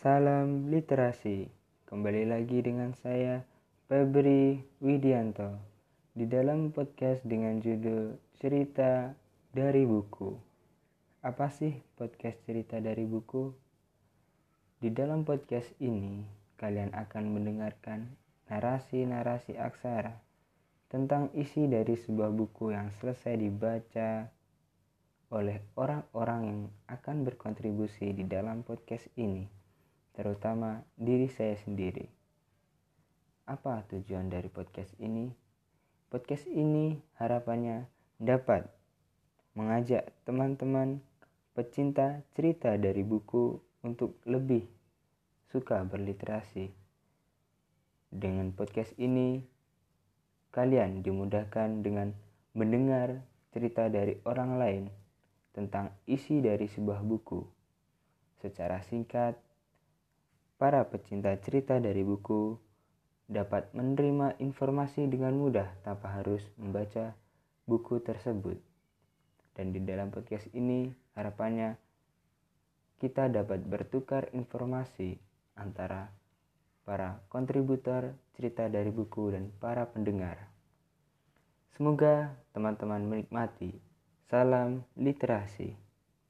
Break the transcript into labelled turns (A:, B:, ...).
A: Salam literasi. Kembali lagi dengan saya Febri Widianto di dalam podcast dengan judul Cerita dari Buku. Apa sih podcast cerita dari buku? Di dalam podcast ini, kalian akan mendengarkan narasi-narasi aksara tentang isi dari sebuah buku yang selesai dibaca oleh orang-orang yang akan berkontribusi di dalam podcast ini, terutama diri saya sendiri. Apa tujuan dari podcast ini? Podcast ini harapannya dapat mengajak teman-teman pecinta cerita dari buku untuk lebih suka berliterasi. Dengan podcast ini, kalian dimudahkan dengan mendengar cerita dari orang lain tentang isi dari sebuah buku. Secara singkat, para pecinta cerita dari buku dapat menerima informasi dengan mudah tanpa harus membaca buku tersebut. Dan di dalam podcast ini, harapannya kita dapat bertukar informasi antara para kontributor cerita dari buku dan para pendengar. Semoga teman-teman menikmati Salam literasi.